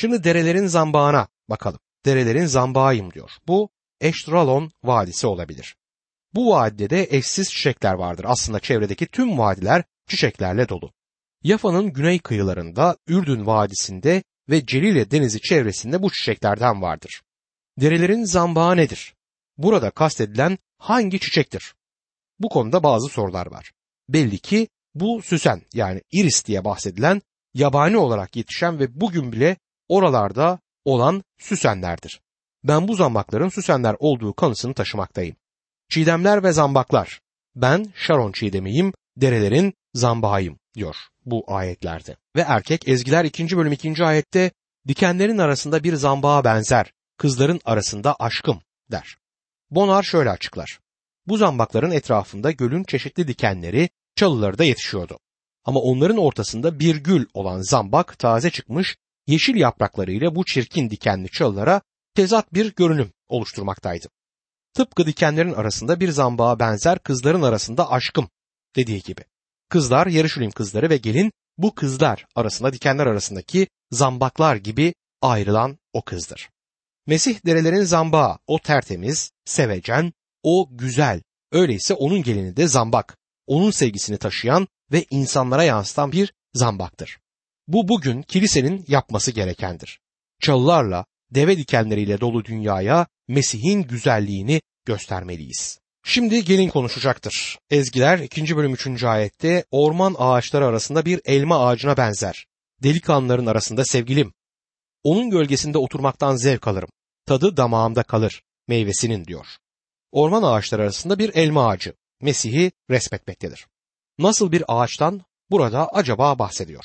Şimdi derelerin zambağına bakalım. Derelerin zambağıyım diyor. Bu Eştralon Vadisi olabilir. Bu vadide de eşsiz çiçekler vardır. Aslında çevredeki tüm vadiler çiçeklerle dolu. Yafa'nın güney kıyılarında, Ürdün Vadisi'nde ve Celile Denizi çevresinde bu çiçeklerden vardır. Derelerin zambağı nedir? Burada kastedilen hangi çiçektir? Bu konuda bazı sorular var. Belli ki bu süsen yani iris diye bahsedilen yabani olarak yetişen ve bugün bile oralarda olan süsenlerdir. Ben bu zambakların süsenler olduğu kanısını taşımaktayım. Çiğdemler ve zambaklar. Ben Şaron çiğdemiyim, derelerin zambağıyım diyor bu ayetlerde. Ve erkek Ezgiler 2. bölüm 2. ayette dikenlerin arasında bir zambağa benzer, kızların arasında aşkım der. Bonar şöyle açıklar. Bu zambakların etrafında gölün çeşitli dikenleri, çalıları da yetişiyordu. Ama onların ortasında bir gül olan zambak taze çıkmış yeşil yapraklarıyla bu çirkin dikenli çalılara tezat bir görünüm oluşturmaktaydı. Tıpkı dikenlerin arasında bir zambağa benzer kızların arasında aşkım dediği gibi. Kızlar Yarışulim kızları ve gelin bu kızlar arasında dikenler arasındaki zambaklar gibi ayrılan o kızdır. Mesih derelerin zambağı o tertemiz, sevecen, o güzel, öyleyse onun gelini de zambak, onun sevgisini taşıyan ve insanlara yansıtan bir zambaktır. Bu bugün kilisenin yapması gerekendir. Çalılarla, deve dikenleriyle dolu dünyaya Mesih'in güzelliğini göstermeliyiz. Şimdi gelin konuşacaktır. Ezgiler 2. bölüm 3. ayette orman ağaçları arasında bir elma ağacına benzer. Delikanlıların arasında sevgilim. Onun gölgesinde oturmaktan zevk alırım. Tadı damağımda kalır meyvesinin diyor. Orman ağaçları arasında bir elma ağacı Mesih'i resmetmektedir. Nasıl bir ağaçtan burada acaba bahsediyor?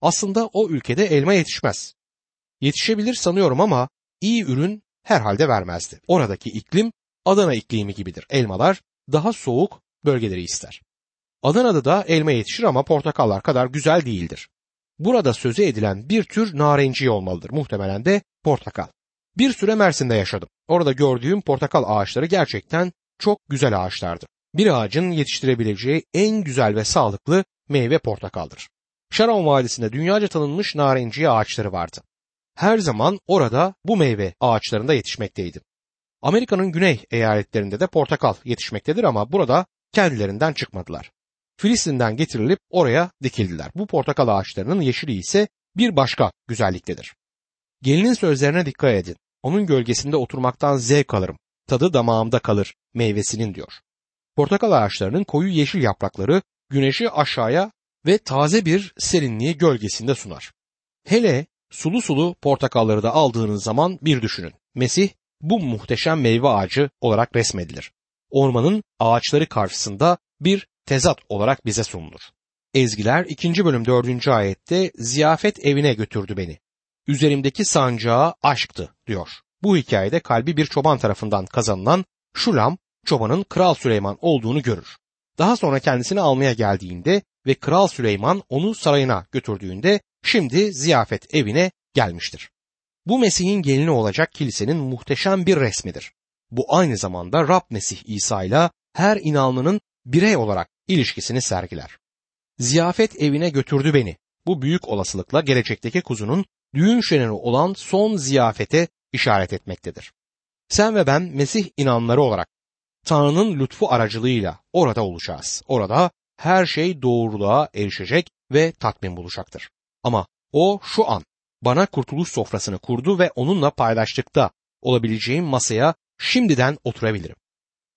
Aslında o ülkede elma yetişmez. Yetişebilir sanıyorum ama iyi ürün herhalde vermezdi. Oradaki iklim Adana iklimi gibidir. Elmalar daha soğuk bölgeleri ister. Adana'da da elma yetişir ama portakallar kadar güzel değildir. Burada sözü edilen bir tür narenciye olmalıdır. Muhtemelen de portakal. Bir süre Mersin'de yaşadım. Orada gördüğüm portakal ağaçları gerçekten çok güzel ağaçlardı. Bir ağacın yetiştirebileceği en güzel ve sağlıklı meyve portakaldır. Şaron Vadisi'nde dünyaca tanınmış narenciye ağaçları vardı. Her zaman orada bu meyve ağaçlarında yetişmekteydi. Amerika'nın güney eyaletlerinde de portakal yetişmektedir ama burada kendilerinden çıkmadılar. Filistin'den getirilip oraya dikildiler. Bu portakal ağaçlarının yeşili ise bir başka güzelliktedir. Gelinin sözlerine dikkat edin. Onun gölgesinde oturmaktan zevk alırım. Tadı damağımda kalır meyvesinin diyor. Portakal ağaçlarının koyu yeşil yaprakları güneşi aşağıya ve taze bir serinliği gölgesinde sunar. Hele sulu sulu portakalları da aldığınız zaman bir düşünün. Mesih bu muhteşem meyve ağacı olarak resmedilir. Ormanın ağaçları karşısında bir tezat olarak bize sunulur. Ezgiler 2. bölüm 4. ayette ziyafet evine götürdü beni. Üzerimdeki sancağı aşktı diyor. Bu hikayede kalbi bir çoban tarafından kazanılan Şulam çobanın Kral Süleyman olduğunu görür. Daha sonra kendisini almaya geldiğinde ve Kral Süleyman onu sarayına götürdüğünde şimdi ziyafet evine gelmiştir. Bu Mesih'in gelini olacak kilisenin muhteşem bir resmidir. Bu aynı zamanda Rab Mesih İsa ile her inanlının birey olarak ilişkisini sergiler. Ziyafet evine götürdü beni. Bu büyük olasılıkla gelecekteki kuzunun düğün şeneri olan son ziyafete işaret etmektedir. Sen ve ben Mesih inanları olarak Tanrı'nın lütfu aracılığıyla orada olacağız. Orada her şey doğruluğa erişecek ve tatmin bulacaktır. Ama o şu an bana kurtuluş sofrasını kurdu ve onunla paylaştıkta olabileceğim masaya şimdiden oturabilirim.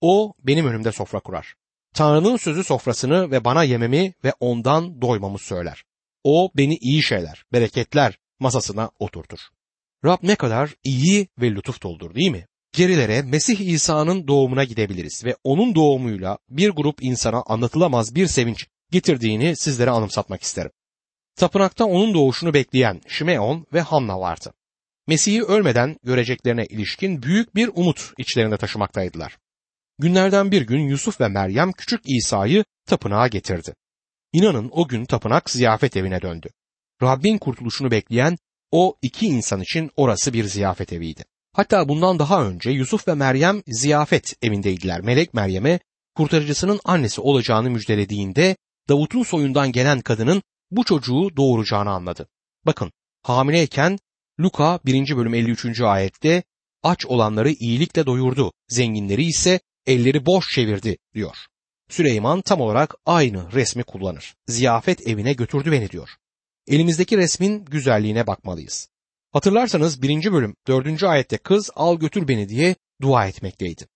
O benim önümde sofra kurar. Tanrı'nın sözü sofrasını ve bana yememi ve ondan doymamı söyler. O beni iyi şeyler, bereketler masasına oturtur. Rab ne kadar iyi ve lütuf doldur değil mi? Gerilere Mesih İsa'nın doğumuna gidebiliriz ve onun doğumuyla bir grup insana anlatılamaz bir sevinç getirdiğini sizlere anımsatmak isterim. Tapınakta onun doğuşunu bekleyen Şimeon ve Hanna vardı. Mesih'i ölmeden göreceklerine ilişkin büyük bir umut içlerinde taşımaktaydılar. Günlerden bir gün Yusuf ve Meryem küçük İsa'yı tapınağa getirdi. İnanın o gün tapınak ziyafet evine döndü. Rabbin kurtuluşunu bekleyen o iki insan için orası bir ziyafet eviydi. Hatta bundan daha önce Yusuf ve Meryem ziyafet evindeydiler. Melek Meryem'e kurtarıcısının annesi olacağını müjdelediğinde Davut'un soyundan gelen kadının bu çocuğu doğuracağını anladı. Bakın hamileyken Luka 1. bölüm 53. ayette aç olanları iyilikle doyurdu, zenginleri ise elleri boş çevirdi diyor. Süleyman tam olarak aynı resmi kullanır. Ziyafet evine götürdü beni diyor. Elimizdeki resmin güzelliğine bakmalıyız. Hatırlarsanız 1. bölüm 4. ayette kız al götür beni diye dua etmekteydi.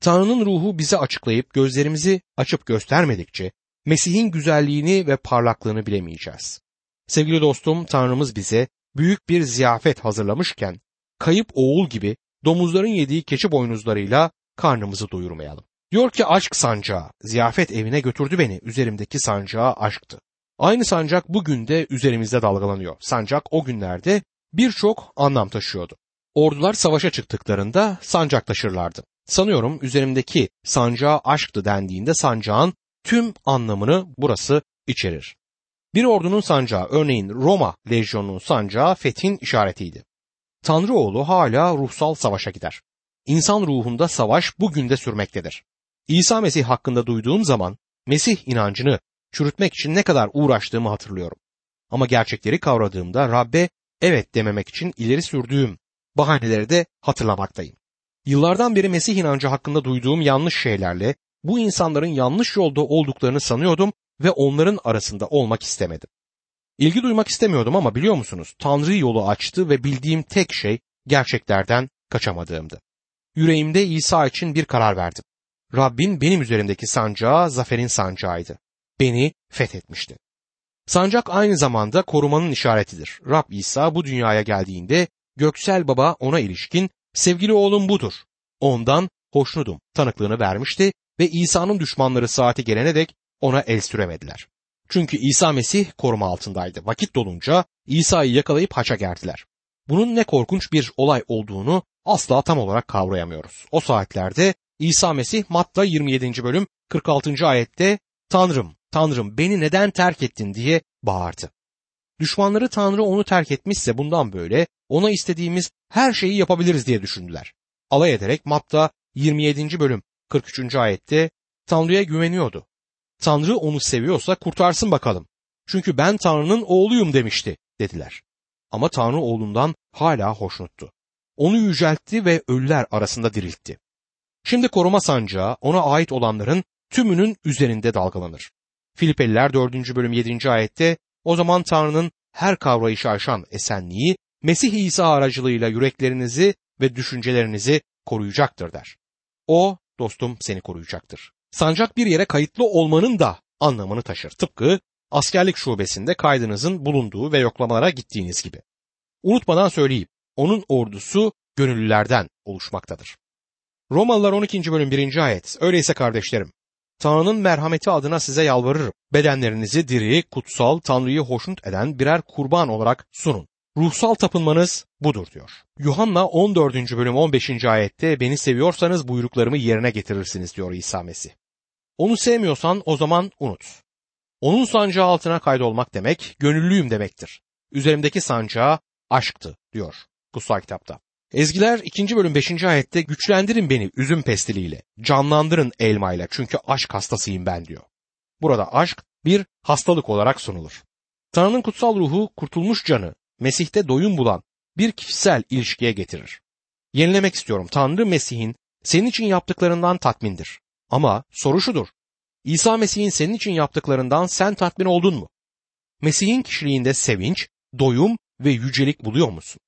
Tanrı'nın ruhu bize açıklayıp gözlerimizi açıp göstermedikçe Mesih'in güzelliğini ve parlaklığını bilemeyeceğiz. Sevgili dostum Tanrımız bize büyük bir ziyafet hazırlamışken kayıp oğul gibi domuzların yediği keçi boynuzlarıyla karnımızı doyurmayalım. Diyor ki aşk sancağı, ziyafet evine götürdü beni, üzerimdeki sancağı aşktı. Aynı sancak bugün de üzerimizde dalgalanıyor. Sancak o günlerde birçok anlam taşıyordu. Ordular savaşa çıktıklarında sancak taşırlardı. Sanıyorum üzerimdeki sancağı aşktı dendiğinde sancağın tüm anlamını burası içerir. Bir ordunun sancağı örneğin Roma lejyonunun sancağı fethin işaretiydi. Tanrı oğlu hala ruhsal savaşa gider. İnsan ruhunda savaş bugün de sürmektedir. İsa Mesih hakkında duyduğum zaman Mesih inancını çürütmek için ne kadar uğraştığımı hatırlıyorum. Ama gerçekleri kavradığımda Rabbe evet dememek için ileri sürdüğüm bahaneleri de hatırlamaktayım. Yıllardan beri Mesih inancı hakkında duyduğum yanlış şeylerle bu insanların yanlış yolda olduklarını sanıyordum ve onların arasında olmak istemedim. İlgi duymak istemiyordum ama biliyor musunuz Tanrı yolu açtı ve bildiğim tek şey gerçeklerden kaçamadığımdı. Yüreğimde İsa için bir karar verdim. Rabbin benim üzerimdeki sancağı zaferin sancağıydı. Beni fethetmişti. Sancak aynı zamanda korumanın işaretidir. Rab İsa bu dünyaya geldiğinde Göksel Baba ona ilişkin sevgili oğlum budur. Ondan hoşnudum tanıklığını vermişti ve İsa'nın düşmanları saati gelene dek ona el süremediler. Çünkü İsa Mesih koruma altındaydı. Vakit dolunca İsa'yı yakalayıp haça gerdiler. Bunun ne korkunç bir olay olduğunu asla tam olarak kavrayamıyoruz. O saatlerde İsa Mesih Matta 27. bölüm 46. ayette Tanrım, Tanrım beni neden terk ettin diye bağırdı. Düşmanları Tanrı onu terk etmişse bundan böyle ona istediğimiz her şeyi yapabiliriz diye düşündüler. Alay ederek Matta 27. bölüm 43. ayette Tanrı'ya güveniyordu. Tanrı onu seviyorsa kurtarsın bakalım. Çünkü ben Tanrı'nın oğluyum demişti dediler. Ama Tanrı oğlundan hala hoşnuttu. Onu yüceltti ve ölüler arasında diriltti. Şimdi koruma sancağı ona ait olanların tümünün üzerinde dalgalanır. Filipeliler 4. bölüm 7. ayette o zaman Tanrı'nın her kavrayışı aşan esenliği Mesih İsa aracılığıyla yüreklerinizi ve düşüncelerinizi koruyacaktır der. O dostum seni koruyacaktır. Sancak bir yere kayıtlı olmanın da anlamını taşır. Tıpkı askerlik şubesinde kaydınızın bulunduğu ve yoklamalara gittiğiniz gibi. Unutmadan söyleyeyim, onun ordusu gönüllülerden oluşmaktadır. Romalılar 12. bölüm 1. ayet. Öyleyse kardeşlerim, Tanrı'nın merhameti adına size yalvarırım. Bedenlerinizi diri, kutsal, Tanrı'yı hoşnut eden birer kurban olarak sunun. Ruhsal tapınmanız budur diyor. Yuhanna 14. bölüm 15. ayette beni seviyorsanız buyruklarımı yerine getirirsiniz diyor İsa Mesih. Onu sevmiyorsan o zaman unut. Onun sancağı altına kaydolmak demek gönüllüyüm demektir. Üzerimdeki sancağı aşktı diyor kutsal kitapta. Ezgiler 2. bölüm 5. ayette güçlendirin beni üzüm pestiliyle, canlandırın elmayla çünkü aşk hastasıyım ben diyor. Burada aşk bir hastalık olarak sunulur. Tanrı'nın kutsal ruhu kurtulmuş canı Mesih'te doyum bulan bir kişisel ilişkiye getirir. Yenilemek istiyorum. Tanrı Mesih'in senin için yaptıklarından tatmindir. Ama soru şudur. İsa Mesih'in senin için yaptıklarından sen tatmin oldun mu? Mesih'in kişiliğinde sevinç, doyum ve yücelik buluyor musun?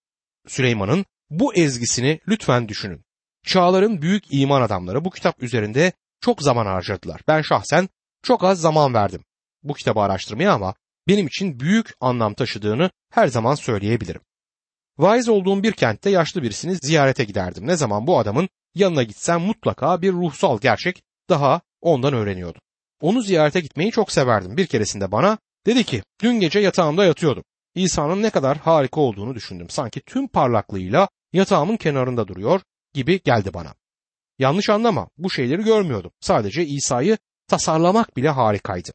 Süleyman'ın bu ezgisini lütfen düşünün. Çağların büyük iman adamları bu kitap üzerinde çok zaman harcadılar. Ben şahsen çok az zaman verdim bu kitabı araştırmaya ama benim için büyük anlam taşıdığını her zaman söyleyebilirim. Vaiz olduğum bir kentte yaşlı birisini ziyarete giderdim. Ne zaman bu adamın yanına gitsem mutlaka bir ruhsal gerçek daha ondan öğreniyordum. Onu ziyarete gitmeyi çok severdim. Bir keresinde bana dedi ki dün gece yatağımda yatıyordum. İsa'nın ne kadar harika olduğunu düşündüm. Sanki tüm parlaklığıyla yatağımın kenarında duruyor gibi geldi bana. Yanlış anlama bu şeyleri görmüyordum. Sadece İsa'yı tasarlamak bile harikaydı.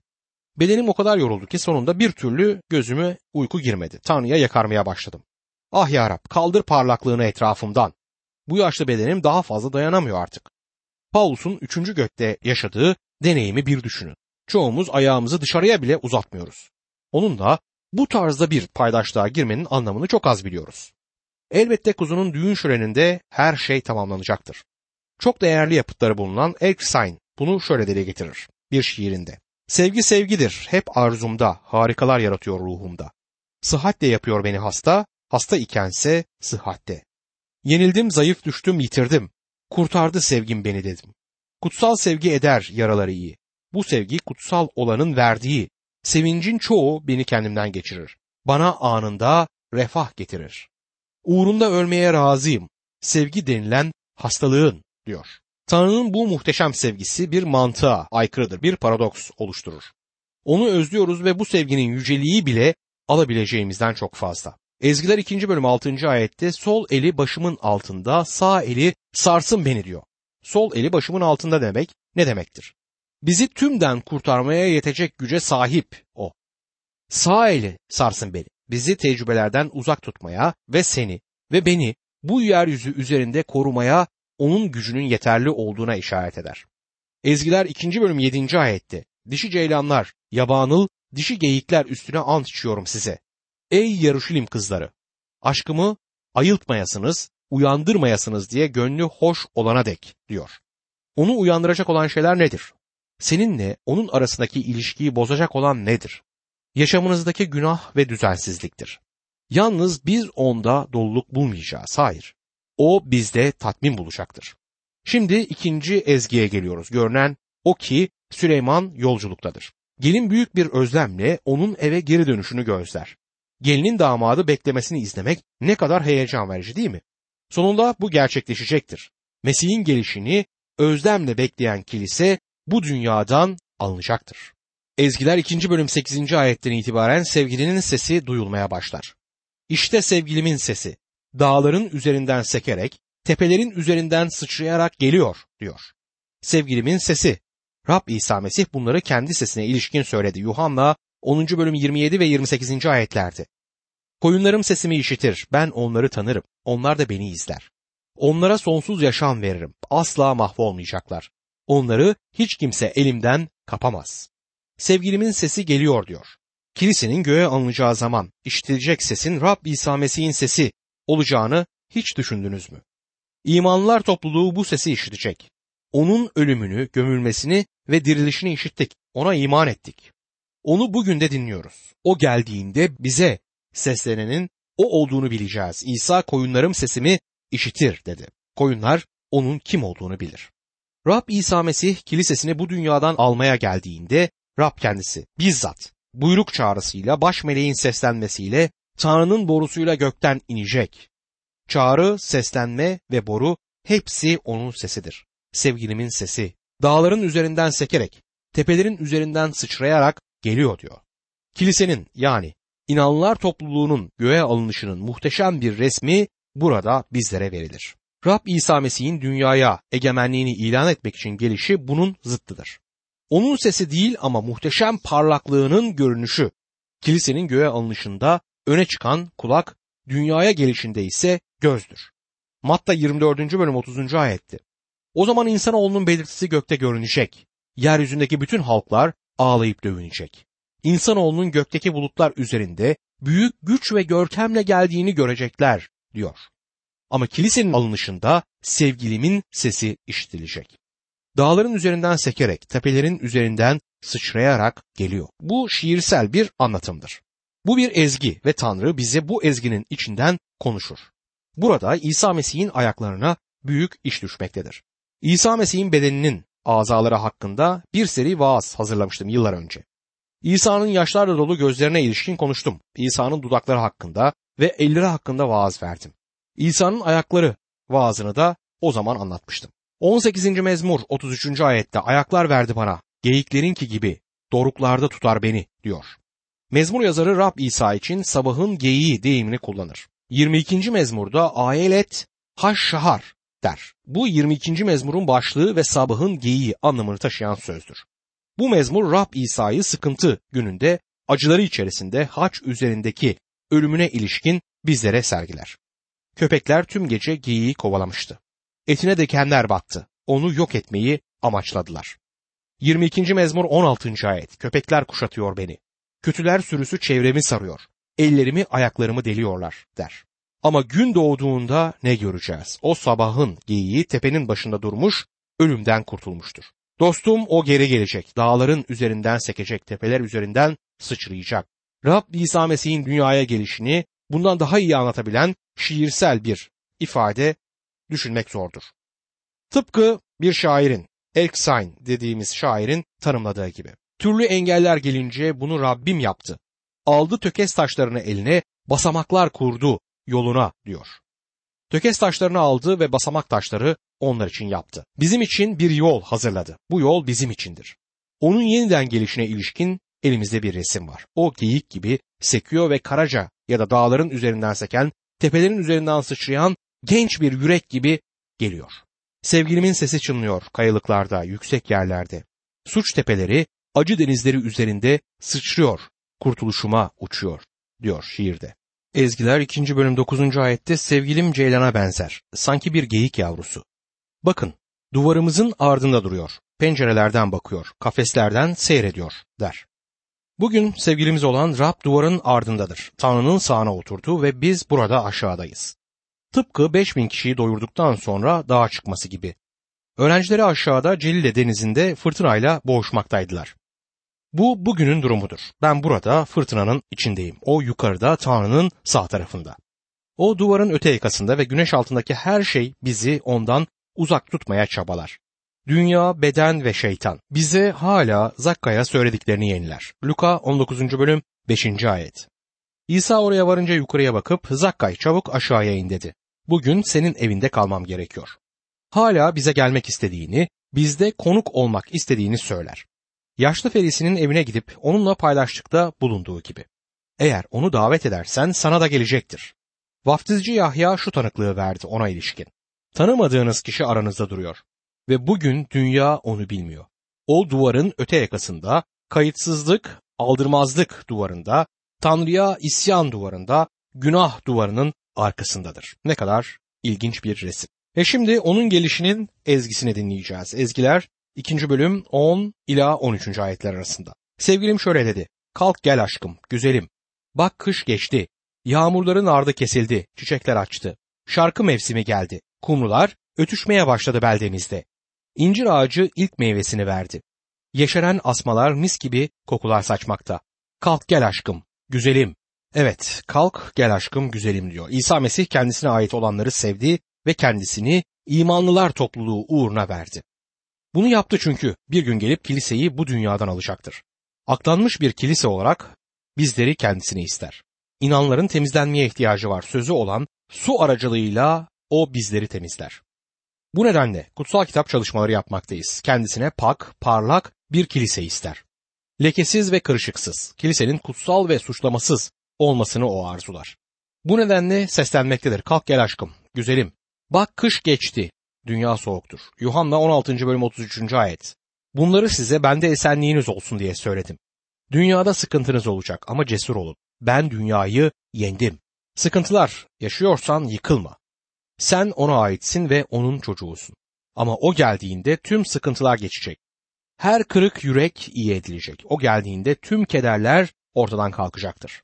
Bedenim o kadar yoruldu ki sonunda bir türlü gözüme uyku girmedi. Tanrı'ya yakarmaya başladım. Ah ya Rab kaldır parlaklığını etrafımdan. Bu yaşlı bedenim daha fazla dayanamıyor artık. Paulus'un üçüncü gökte yaşadığı deneyimi bir düşünün. Çoğumuz ayağımızı dışarıya bile uzatmıyoruz. Onun da bu tarzda bir paydaşlığa girmenin anlamını çok az biliyoruz. Elbette kuzunun düğün şöleninde her şey tamamlanacaktır. Çok değerli yapıtları bulunan Erskine bunu şöyle dile getirir bir şiirinde. Sevgi sevgidir, hep arzumda, harikalar yaratıyor ruhumda. Sıhhatle yapıyor beni hasta, hasta ikense sıhhatte. Yenildim, zayıf düştüm, yitirdim. Kurtardı sevgim beni dedim. Kutsal sevgi eder yaraları iyi. Bu sevgi kutsal olanın verdiği. Sevincin çoğu beni kendimden geçirir. Bana anında refah getirir. Uğrunda ölmeye razıyım. Sevgi denilen hastalığın diyor. Tanrı'nın bu muhteşem sevgisi bir mantığa aykırıdır, bir paradoks oluşturur. Onu özlüyoruz ve bu sevginin yüceliği bile alabileceğimizden çok fazla. Ezgiler 2. bölüm 6. ayette sol eli başımın altında sağ eli sarsın beni diyor. Sol eli başımın altında demek ne demektir? Bizi tümden kurtarmaya yetecek güce sahip o. Sağ eli sarsın beni. Bizi tecrübelerden uzak tutmaya ve seni ve beni bu yeryüzü üzerinde korumaya onun gücünün yeterli olduğuna işaret eder. Ezgiler 2. bölüm 7. ayette dişi ceylanlar, yabanıl, dişi geyikler üstüne ant içiyorum size. Ey Yaruşilim kızları! Aşkımı ayıltmayasınız, uyandırmayasınız diye gönlü hoş olana dek diyor. Onu uyandıracak olan şeyler nedir? Seninle onun arasındaki ilişkiyi bozacak olan nedir? Yaşamınızdaki günah ve düzensizliktir. Yalnız biz onda doluluk bulmayacağız. Hayır. O bizde tatmin bulacaktır. Şimdi ikinci ezgiye geliyoruz. Görünen o ki Süleyman yolculuktadır. Gelin büyük bir özlemle onun eve geri dönüşünü gözler. Gelinin damadı beklemesini izlemek ne kadar heyecan verici değil mi? Sonunda bu gerçekleşecektir. Mesih'in gelişini özlemle bekleyen kilise bu dünyadan alınacaktır. Ezgiler 2. bölüm 8. ayetten itibaren sevgilinin sesi duyulmaya başlar. İşte sevgilimin sesi, dağların üzerinden sekerek, tepelerin üzerinden sıçrayarak geliyor diyor. Sevgilimin sesi. Rab İsa Mesih bunları kendi sesine ilişkin söyledi. Yuhanna 10. bölüm 27 ve 28. ayetlerdi. Koyunlarım sesimi işitir, ben onları tanırım, onlar da beni izler. Onlara sonsuz yaşam veririm, asla mahvolmayacaklar. Onları hiç kimse elimden kapamaz. Sevgilimin sesi geliyor diyor. Kilisenin göğe alınacağı zaman işitilecek sesin Rab İsa Mesih'in sesi olacağını hiç düşündünüz mü? İmanlılar topluluğu bu sesi işitecek. Onun ölümünü, gömülmesini ve dirilişini işittik. Ona iman ettik. Onu bugün de dinliyoruz. O geldiğinde bize seslenenin o olduğunu bileceğiz. İsa koyunlarım sesimi işitir dedi. Koyunlar onun kim olduğunu bilir. Rab İsa Mesih kilisesini bu dünyadan almaya geldiğinde Rab kendisi bizzat buyruk çağrısıyla baş meleğin seslenmesiyle Tanrı'nın borusuyla gökten inecek. Çağrı, seslenme ve boru hepsi onun sesidir. Sevgilimin sesi. Dağların üzerinden sekerek, tepelerin üzerinden sıçrayarak geliyor diyor. Kilisenin yani inanlılar topluluğunun göğe alınışının muhteşem bir resmi burada bizlere verilir. Rab İsa Mesih'in dünyaya egemenliğini ilan etmek için gelişi bunun zıttıdır. Onun sesi değil ama muhteşem parlaklığının görünüşü. Kilisenin göğe alınışında öne çıkan kulak, dünyaya gelişinde ise gözdür. Matta 24. bölüm 30. ayetti. O zaman insanoğlunun belirtisi gökte görünecek. Yeryüzündeki bütün halklar ağlayıp dövünecek. İnsanoğlunun gökteki bulutlar üzerinde büyük güç ve görkemle geldiğini görecekler diyor. Ama kilisenin alınışında sevgilimin sesi işitilecek. Dağların üzerinden sekerek, tepelerin üzerinden sıçrayarak geliyor. Bu şiirsel bir anlatımdır. Bu bir ezgi ve Tanrı bize bu ezginin içinden konuşur. Burada İsa Mesih'in ayaklarına büyük iş düşmektedir. İsa Mesih'in bedeninin azaları hakkında bir seri vaaz hazırlamıştım yıllar önce. İsa'nın yaşlarla dolu gözlerine ilişkin konuştum. İsa'nın dudakları hakkında ve elleri hakkında vaaz verdim. İsa'nın ayakları vaazını da o zaman anlatmıştım. 18. mezmur 33. ayette ayaklar verdi bana, geyiklerinki gibi doruklarda tutar beni diyor. Mezmur yazarı Rab İsa için sabahın geyiği deyimini kullanır. 22. mezmurda ayelet haşşahar der. Bu 22. mezmurun başlığı ve sabahın geyiği anlamını taşıyan sözdür. Bu mezmur Rab İsa'yı sıkıntı gününde acıları içerisinde haç üzerindeki ölümüne ilişkin bizlere sergiler. Köpekler tüm gece geyiği kovalamıştı. Etine dikenler battı. Onu yok etmeyi amaçladılar. 22. mezmur 16. ayet. Köpekler kuşatıyor beni. Kötüler sürüsü çevremi sarıyor. Ellerimi ayaklarımı deliyorlar der. Ama gün doğduğunda ne göreceğiz? O sabahın geyiği tepenin başında durmuş, ölümden kurtulmuştur. Dostum o geri gelecek, dağların üzerinden sekecek, tepeler üzerinden sıçrayacak. Rab İsa Mesih'in dünyaya gelişini bundan daha iyi anlatabilen şiirsel bir ifade düşünmek zordur. Tıpkı bir şairin, Elksain dediğimiz şairin tanımladığı gibi. Türlü engeller gelince bunu Rabbim yaptı. Aldı tökes taşlarını eline, basamaklar kurdu yoluna diyor. Tökes taşlarını aldı ve basamak taşları onlar için yaptı. Bizim için bir yol hazırladı. Bu yol bizim içindir. Onun yeniden gelişine ilişkin elimizde bir resim var. O geyik gibi sekiyor ve karaca ya da dağların üzerinden seken, tepelerin üzerinden sıçrayan genç bir yürek gibi geliyor. Sevgilimin sesi çınlıyor kayalıklarda, yüksek yerlerde. Suç tepeleri, acı denizleri üzerinde sıçrıyor, kurtuluşuma uçuyor, diyor şiirde. Ezgiler 2. bölüm 9. ayette sevgilim Ceylan'a benzer. Sanki bir geyik yavrusu. Bakın, duvarımızın ardında duruyor. Pencerelerden bakıyor, kafeslerden seyrediyor, der. Bugün sevgilimiz olan Rab duvarın ardındadır. Tanrı'nın sağına oturdu ve biz burada aşağıdayız. Tıpkı 5000 kişiyi doyurduktan sonra dağa çıkması gibi. Öğrencileri aşağıda Celile denizinde fırtınayla boğuşmaktaydılar. Bu bugünün durumudur. Ben burada fırtınanın içindeyim. O yukarıda Tanrı'nın sağ tarafında. O duvarın öte yakasında ve güneş altındaki her şey bizi ondan uzak tutmaya çabalar. Dünya, beden ve şeytan bize hala Zakka'ya söylediklerini yeniler. Luka 19. bölüm 5. ayet. İsa oraya varınca yukarıya bakıp Zakkay çabuk aşağıya in dedi. Bugün senin evinde kalmam gerekiyor. Hala bize gelmek istediğini, bizde konuk olmak istediğini söyler. Yaşlı ferisinin evine gidip onunla paylaştıkta bulunduğu gibi. Eğer onu davet edersen sana da gelecektir. Vaftizci Yahya şu tanıklığı verdi ona ilişkin. Tanımadığınız kişi aranızda duruyor ve bugün dünya onu bilmiyor. O duvarın öte yakasında, kayıtsızlık, aldırmazlık duvarında, Tanrı'ya isyan duvarında, günah duvarının arkasındadır. Ne kadar ilginç bir resim. Ve şimdi onun gelişinin ezgisini dinleyeceğiz. Ezgiler 2. bölüm 10 ila 13. ayetler arasında. Sevgilim şöyle dedi. Kalk gel aşkım, güzelim. Bak kış geçti. Yağmurların ardı kesildi, çiçekler açtı. Şarkı mevsimi geldi. Kumrular ötüşmeye başladı beldemizde. İncir ağacı ilk meyvesini verdi. Yeşeren asmalar mis gibi kokular saçmakta. Kalk gel aşkım, güzelim. Evet, kalk gel aşkım, güzelim diyor. İsa Mesih kendisine ait olanları sevdi ve kendisini imanlılar topluluğu uğruna verdi. Bunu yaptı çünkü bir gün gelip kiliseyi bu dünyadan alacaktır. Aklanmış bir kilise olarak bizleri kendisine ister. İnanların temizlenmeye ihtiyacı var sözü olan su aracılığıyla o bizleri temizler. Bu nedenle kutsal kitap çalışmaları yapmaktayız. Kendisine pak, parlak bir kilise ister. Lekesiz ve kırışıksız, kilisenin kutsal ve suçlamasız olmasını o arzular. Bu nedenle seslenmektedir. Kalk gel aşkım, güzelim. Bak kış geçti, dünya soğuktur. Yuhanna 16. bölüm 33. ayet. Bunları size bende esenliğiniz olsun diye söyledim. Dünyada sıkıntınız olacak ama cesur olun. Ben dünyayı yendim. Sıkıntılar yaşıyorsan yıkılma. Sen ona aitsin ve onun çocuğusun. Ama o geldiğinde tüm sıkıntılar geçecek. Her kırık yürek iyi edilecek. O geldiğinde tüm kederler ortadan kalkacaktır.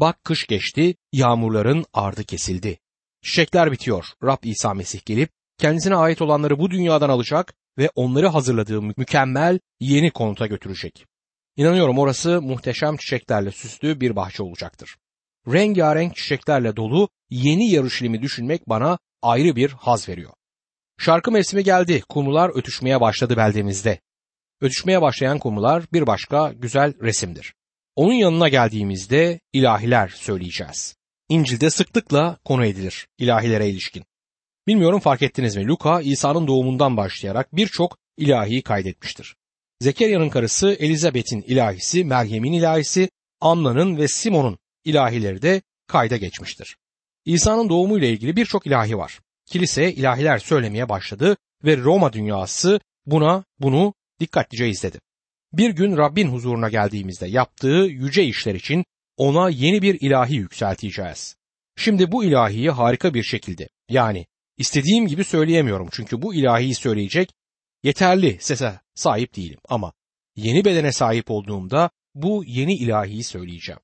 Bak kış geçti, yağmurların ardı kesildi. Çiçekler bitiyor. Rab İsa Mesih gelip kendisine ait olanları bu dünyadan alacak ve onları hazırladığı mükemmel yeni konuta götürecek. İnanıyorum orası muhteşem çiçeklerle süslü bir bahçe olacaktır. Rengarenk çiçeklerle dolu yeni yarışlimi düşünmek bana ayrı bir haz veriyor. Şarkı mevsimi geldi, kumrular ötüşmeye başladı beldemizde. Ötüşmeye başlayan kumrular bir başka güzel resimdir. Onun yanına geldiğimizde ilahiler söyleyeceğiz. İncil'de sıklıkla konu edilir ilahilere ilişkin. Bilmiyorum fark ettiniz mi? Luka İsa'nın doğumundan başlayarak birçok ilahiyi kaydetmiştir. Zekeriya'nın karısı Elizabeth'in ilahisi, Meryem'in ilahisi, Anna'nın ve Simon'un ilahileri de kayda geçmiştir. İsa'nın doğumu ile ilgili birçok ilahi var. Kilise ilahiler söylemeye başladı ve Roma dünyası buna bunu dikkatlice izledi. Bir gün Rabbin huzuruna geldiğimizde yaptığı yüce işler için ona yeni bir ilahi yükselteceğiz. Şimdi bu ilahiyi harika bir şekilde yani istediğim gibi söyleyemiyorum çünkü bu ilahiyi söyleyecek yeterli sese sahip değilim ama yeni bedene sahip olduğumda bu yeni ilahiyi söyleyeceğim.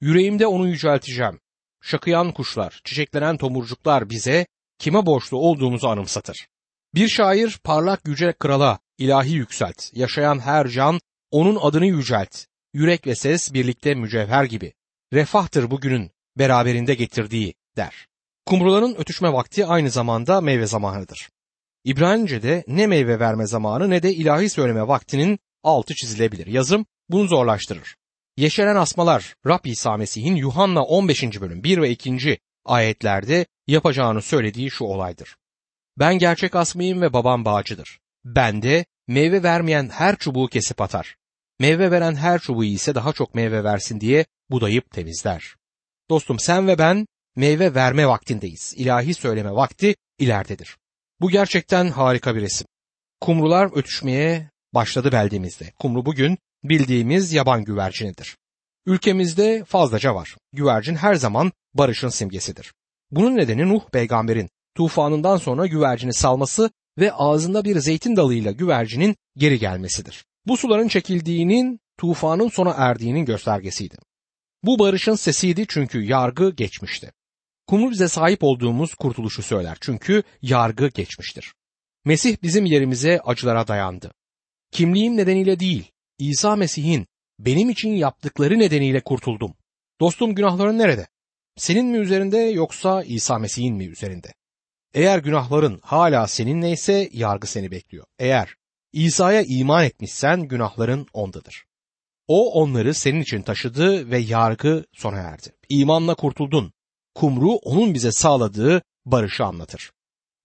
Yüreğimde onu yücelteceğim. şakıyan kuşlar, çiçeklenen tomurcuklar bize kime borçlu olduğumuzu anımsatır. Bir şair parlak yüce krala ilahi yükselt, yaşayan her can onun adını yücelt, yürek ve ses birlikte mücevher gibi. Refahtır bugünün beraberinde getirdiği der. Kumruların ötüşme vakti aynı zamanda meyve zamanıdır. İbranice'de ne meyve verme zamanı ne de ilahi söyleme vaktinin altı çizilebilir. Yazım bunu zorlaştırır. Yeşeren asmalar Rab İsa Mesih'in Yuhanna 15. bölüm 1 ve 2. ayetlerde yapacağını söylediği şu olaydır. Ben gerçek asmayım ve babam bağcıdır. Bende meyve vermeyen her çubuğu kesip atar. Meyve veren her çubuğu ise daha çok meyve versin diye budayıp temizler. Dostum sen ve ben meyve verme vaktindeyiz. İlahi söyleme vakti ileridedir. Bu gerçekten harika bir resim. Kumrular ötüşmeye başladı beldemizde. Kumru bugün bildiğimiz yaban güvercinidir. Ülkemizde fazlaca var. Güvercin her zaman barışın simgesidir. Bunun nedeni Nuh peygamberin tufanından sonra güvercini salması ve ağzında bir zeytin dalıyla güvercinin geri gelmesidir. Bu suların çekildiğinin tufanın sona erdiğinin göstergesiydi. Bu barışın sesiydi çünkü yargı geçmişti. Kumru bize sahip olduğumuz kurtuluşu söyler çünkü yargı geçmiştir. Mesih bizim yerimize acılara dayandı. Kimliğim nedeniyle değil, İsa Mesih'in benim için yaptıkları nedeniyle kurtuldum. Dostum günahların nerede? Senin mi üzerinde yoksa İsa Mesih'in mi üzerinde? Eğer günahların hala seninleyse yargı seni bekliyor. Eğer İsa'ya iman etmişsen günahların ondadır. O onları senin için taşıdı ve yargı sona erdi. İmanla kurtuldun. Kumru onun bize sağladığı barışı anlatır.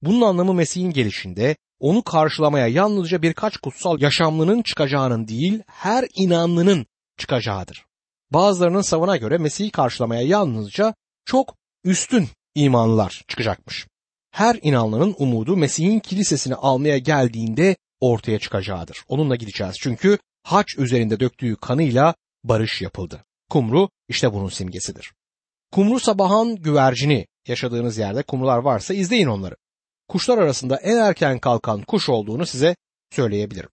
Bunun anlamı Mesih'in gelişinde onu karşılamaya yalnızca birkaç kutsal yaşamlının çıkacağının değil, her inanlının çıkacağıdır. Bazılarının savına göre Mesih'i karşılamaya yalnızca çok üstün imanlılar çıkacakmış. Her inanlının umudu Mesih'in kilisesini almaya geldiğinde ortaya çıkacağıdır. Onunla gideceğiz çünkü haç üzerinde döktüğü kanıyla barış yapıldı. Kumru işte bunun simgesidir. Kumru sabahın güvercini yaşadığınız yerde kumrular varsa izleyin onları. Kuşlar arasında en erken kalkan kuş olduğunu size söyleyebilirim.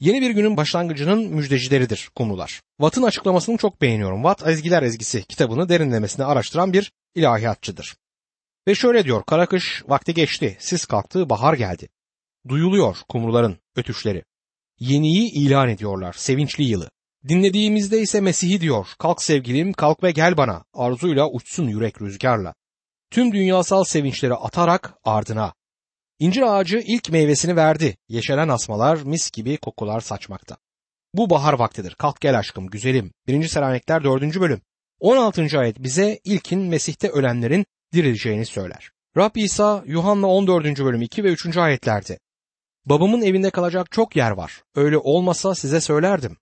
Yeni bir günün başlangıcının müjdecileridir kumrular. Watt'ın açıklamasını çok beğeniyorum. Watt Ezgiler Ezgisi kitabını derinlemesine araştıran bir ilahiyatçıdır. Ve şöyle diyor, kara kış vakti geçti, sis kalktı, bahar geldi. Duyuluyor kumruların ötüşleri. Yeniyi ilan ediyorlar, sevinçli yılı. Dinlediğimizde ise Mesih'i diyor, kalk sevgilim, kalk ve gel bana, arzuyla uçsun yürek rüzgarla. Tüm dünyasal sevinçleri atarak ardına. İncir ağacı ilk meyvesini verdi, yeşeren asmalar mis gibi kokular saçmakta. Bu bahar vaktidir, kalk gel aşkım, güzelim. 1. Selanikler 4. bölüm. 16. ayet bize ilkin Mesih'te ölenlerin dirileceğini söyler. Rab İsa Yuhanna 14. bölüm 2 ve 3. ayetlerde Babamın evinde kalacak çok yer var. Öyle olmasa size söylerdim.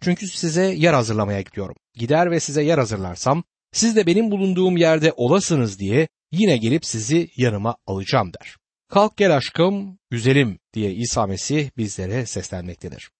Çünkü size yer hazırlamaya gidiyorum. Gider ve size yer hazırlarsam siz de benim bulunduğum yerde olasınız diye yine gelip sizi yanıma alacağım der. Kalk gel aşkım, güzelim diye İsa Mesih bizlere seslenmektedir.